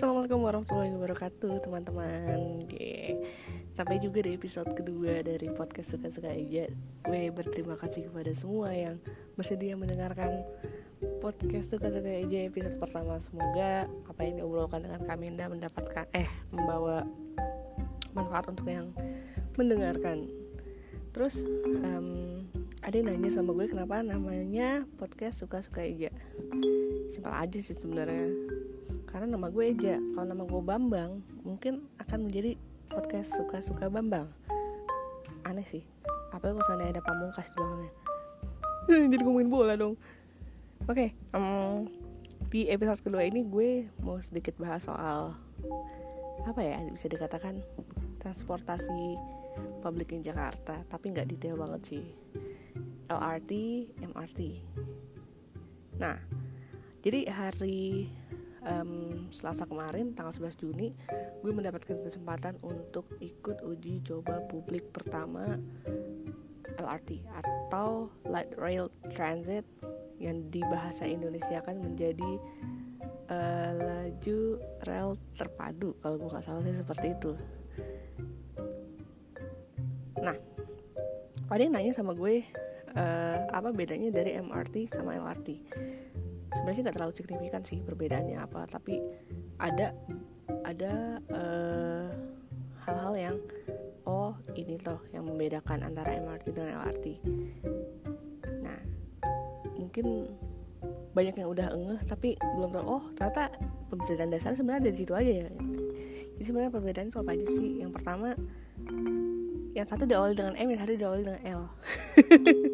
Assalamualaikum warahmatullahi wabarakatuh teman-teman. Sampai juga di episode kedua dari podcast Suka-Suka aja. Gue berterima kasih kepada semua yang bersedia mendengarkan podcast Suka-Suka aja episode pertama. Semoga apa yang diobrolkan dengan Kaminda mendapatkan Eh membawa manfaat untuk yang mendengarkan. Terus um, ada yang nanya sama gue kenapa namanya podcast Suka-Suka aja? Simpel aja sih sebenarnya karena nama gue Eja. Kalau nama gue Bambang mungkin akan menjadi podcast suka-suka Bambang. Aneh sih. Apa kalau sana ada pamungkas di belakangnya. Jadi ngomongin bola dong. Oke okay, um, di episode kedua ini gue mau sedikit bahas soal apa ya bisa dikatakan transportasi publik di Jakarta. Tapi nggak detail banget sih. LRT MRT nah jadi hari um, Selasa kemarin tanggal 11 Juni gue mendapatkan kesempatan untuk ikut uji coba publik pertama LRT atau Light Rail Transit yang di bahasa Indonesia kan menjadi uh, laju rel terpadu kalau gue nggak salah sih seperti itu. Nah, ada yang nanya sama gue uh, apa bedanya dari MRT sama LRT sebenarnya nggak terlalu signifikan sih perbedaannya apa tapi ada ada uh, hal-hal yang oh ini loh yang membedakan antara MRT dan LRT nah mungkin banyak yang udah engeh tapi belum tahu oh ternyata perbedaan dasar sebenarnya dari situ aja ya. Jadi sebenarnya perbedaan itu apa aja sih? Yang pertama yang satu diawali dengan M yang satu diawali dengan L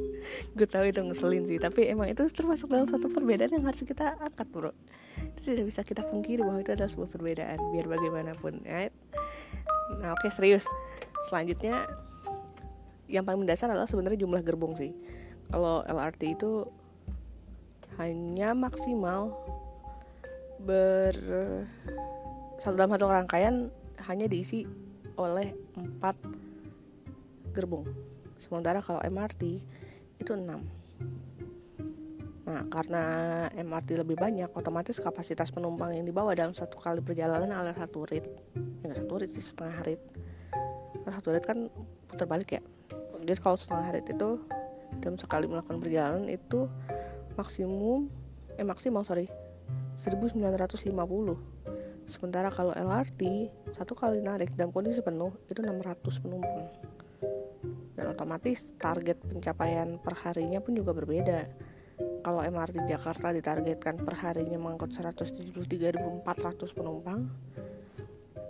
gue tahu itu ngeselin sih tapi emang itu termasuk dalam satu perbedaan yang harus kita angkat bro. Itu tidak bisa kita pungkiri bahwa itu adalah sebuah perbedaan biar bagaimanapun ya nah oke okay, serius. Selanjutnya yang paling mendasar adalah sebenarnya jumlah gerbong sih. Kalau LRT itu hanya maksimal ber satu dalam satu rangkaian hanya diisi oleh empat gerbong. Sementara kalau MRT itu 6 Nah, karena MRT lebih banyak, otomatis kapasitas penumpang yang dibawa dalam satu kali perjalanan adalah satu rit. Ya satu rit sih, setengah rit. Karena satu rit kan putar balik ya. Jadi kalau setengah rit itu dalam sekali melakukan perjalanan itu maksimum eh maksimal sorry 1950 sementara kalau LRT satu kali narik dalam kondisi penuh itu 600 penumpang dan otomatis target pencapaian perharinya pun juga berbeda. Kalau MRT Jakarta ditargetkan perharinya mengangkut 173.400 penumpang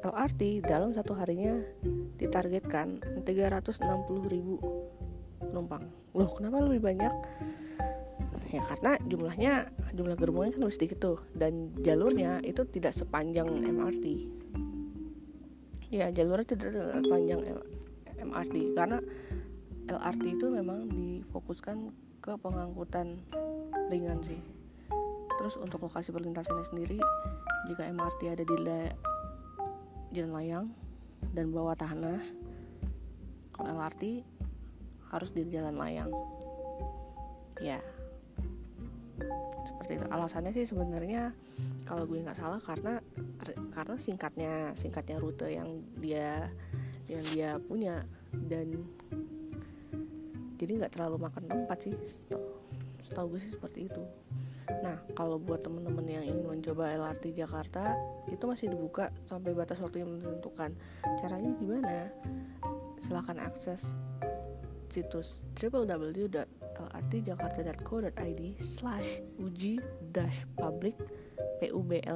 LRT dalam satu harinya ditargetkan 360.000 penumpang. Loh kenapa lebih banyak? Ya karena jumlahnya jumlah gerbongnya kan lebih sedikit tuh dan jalurnya itu tidak sepanjang MRT ya jalurnya tidak sepanjang MRT karena LRT itu memang difokuskan ke pengangkutan ringan sih. Terus untuk lokasi perlintasannya sendiri jika MRT ada di jalan layang dan bawah tanah LRT harus di jalan layang. Ya. Seperti itu. Alasannya sih sebenarnya kalau gue nggak salah karena karena singkatnya singkatnya rute yang dia yang dia punya dan jadi nggak terlalu makan tempat sih setahu gue sih seperti itu. Nah kalau buat temen-temen yang ingin mencoba LRT Jakarta itu masih dibuka sampai batas waktu yang menentukan. Caranya gimana? Silahkan akses situs www.lrtjakarta.co.id slash uji dash public publik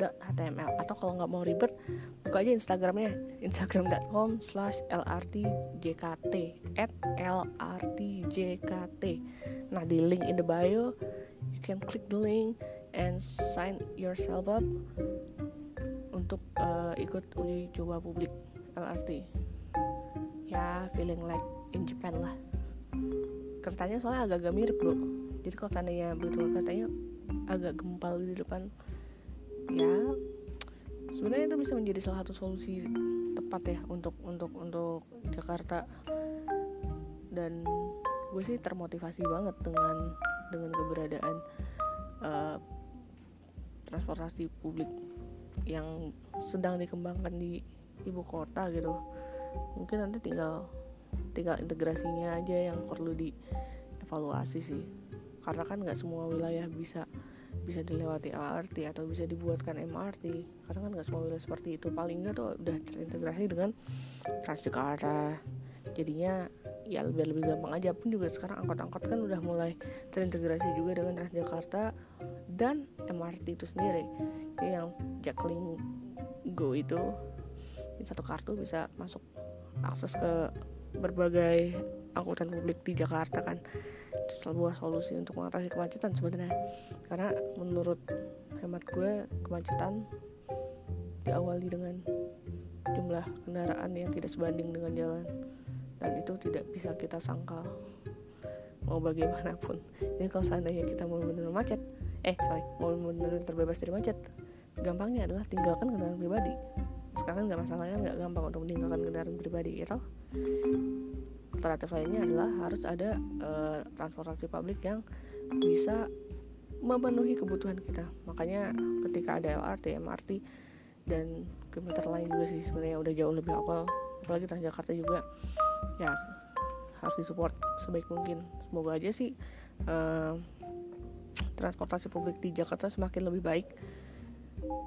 html atau kalau nggak mau ribet buka aja instagramnya instagram.com slash lrtjkt at lrtjkt nah di link in the bio you can click the link and sign yourself up untuk uh, ikut uji coba publik LRT ya feeling like in Japan lah. Keretanya soalnya agak-agak mirip bro. Jadi kalau seandainya betul keretanya agak gempal di depan ya sebenarnya itu bisa menjadi salah satu solusi tepat ya untuk untuk untuk Jakarta. Dan gue sih termotivasi banget dengan dengan keberadaan uh, transportasi publik yang sedang dikembangkan di ibu kota gitu. Mungkin nanti tinggal tinggal integrasinya aja yang perlu dievaluasi sih karena kan nggak semua wilayah bisa bisa dilewati LRT atau bisa dibuatkan MRT karena kan nggak semua wilayah seperti itu. Paling nggak tuh udah terintegrasi dengan Transjakarta. Jadinya ya lebih lebih gampang aja. Pun juga sekarang angkot-angkot kan udah mulai terintegrasi juga dengan Transjakarta dan MRT itu sendiri. Jadi yang Jackling Go itu satu kartu bisa masuk akses ke berbagai angkutan publik di Jakarta kan sebuah solusi untuk mengatasi kemacetan sebenarnya. Karena menurut hemat gue kemacetan diawali dengan jumlah kendaraan yang tidak sebanding dengan jalan. Dan itu tidak bisa kita sangkal mau bagaimanapun. Jadi kalau seandainya kita mau benar macet eh sorry mau benar terbebas dari macet gampangnya adalah tinggalkan kendaraan pribadi. Sekarang nggak masalahnya nggak gampang untuk meninggalkan kendaraan pribadi gitu alternatif lainnya adalah harus ada uh, transportasi publik yang bisa memenuhi kebutuhan kita. Makanya ketika ada LRT, MRT dan komuter lain juga sih sebenarnya udah jauh lebih awal. Apalagi Transjakarta juga ya harus disupport sebaik mungkin. Semoga aja sih uh, transportasi publik di Jakarta semakin lebih baik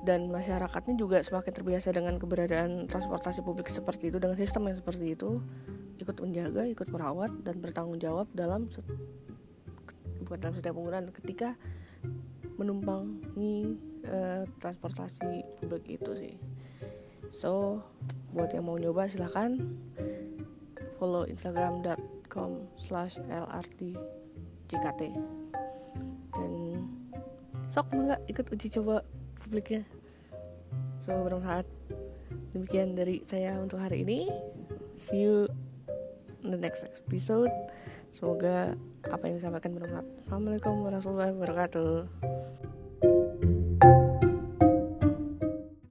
dan masyarakatnya juga semakin terbiasa dengan keberadaan transportasi publik seperti itu dengan sistem yang seperti itu ikut menjaga, ikut merawat dan bertanggung jawab dalam bukan dalam setiap penggunaan ketika menumpangi uh, transportasi publik itu sih. So buat yang mau nyoba silahkan follow instagram.com slash lrt jkt dan sok enggak ikut uji coba publiknya. Semoga bermanfaat. Demikian dari saya untuk hari ini. See you the next episode. Semoga apa yang disampaikan bermanfaat. Assalamualaikum warahmatullahi wabarakatuh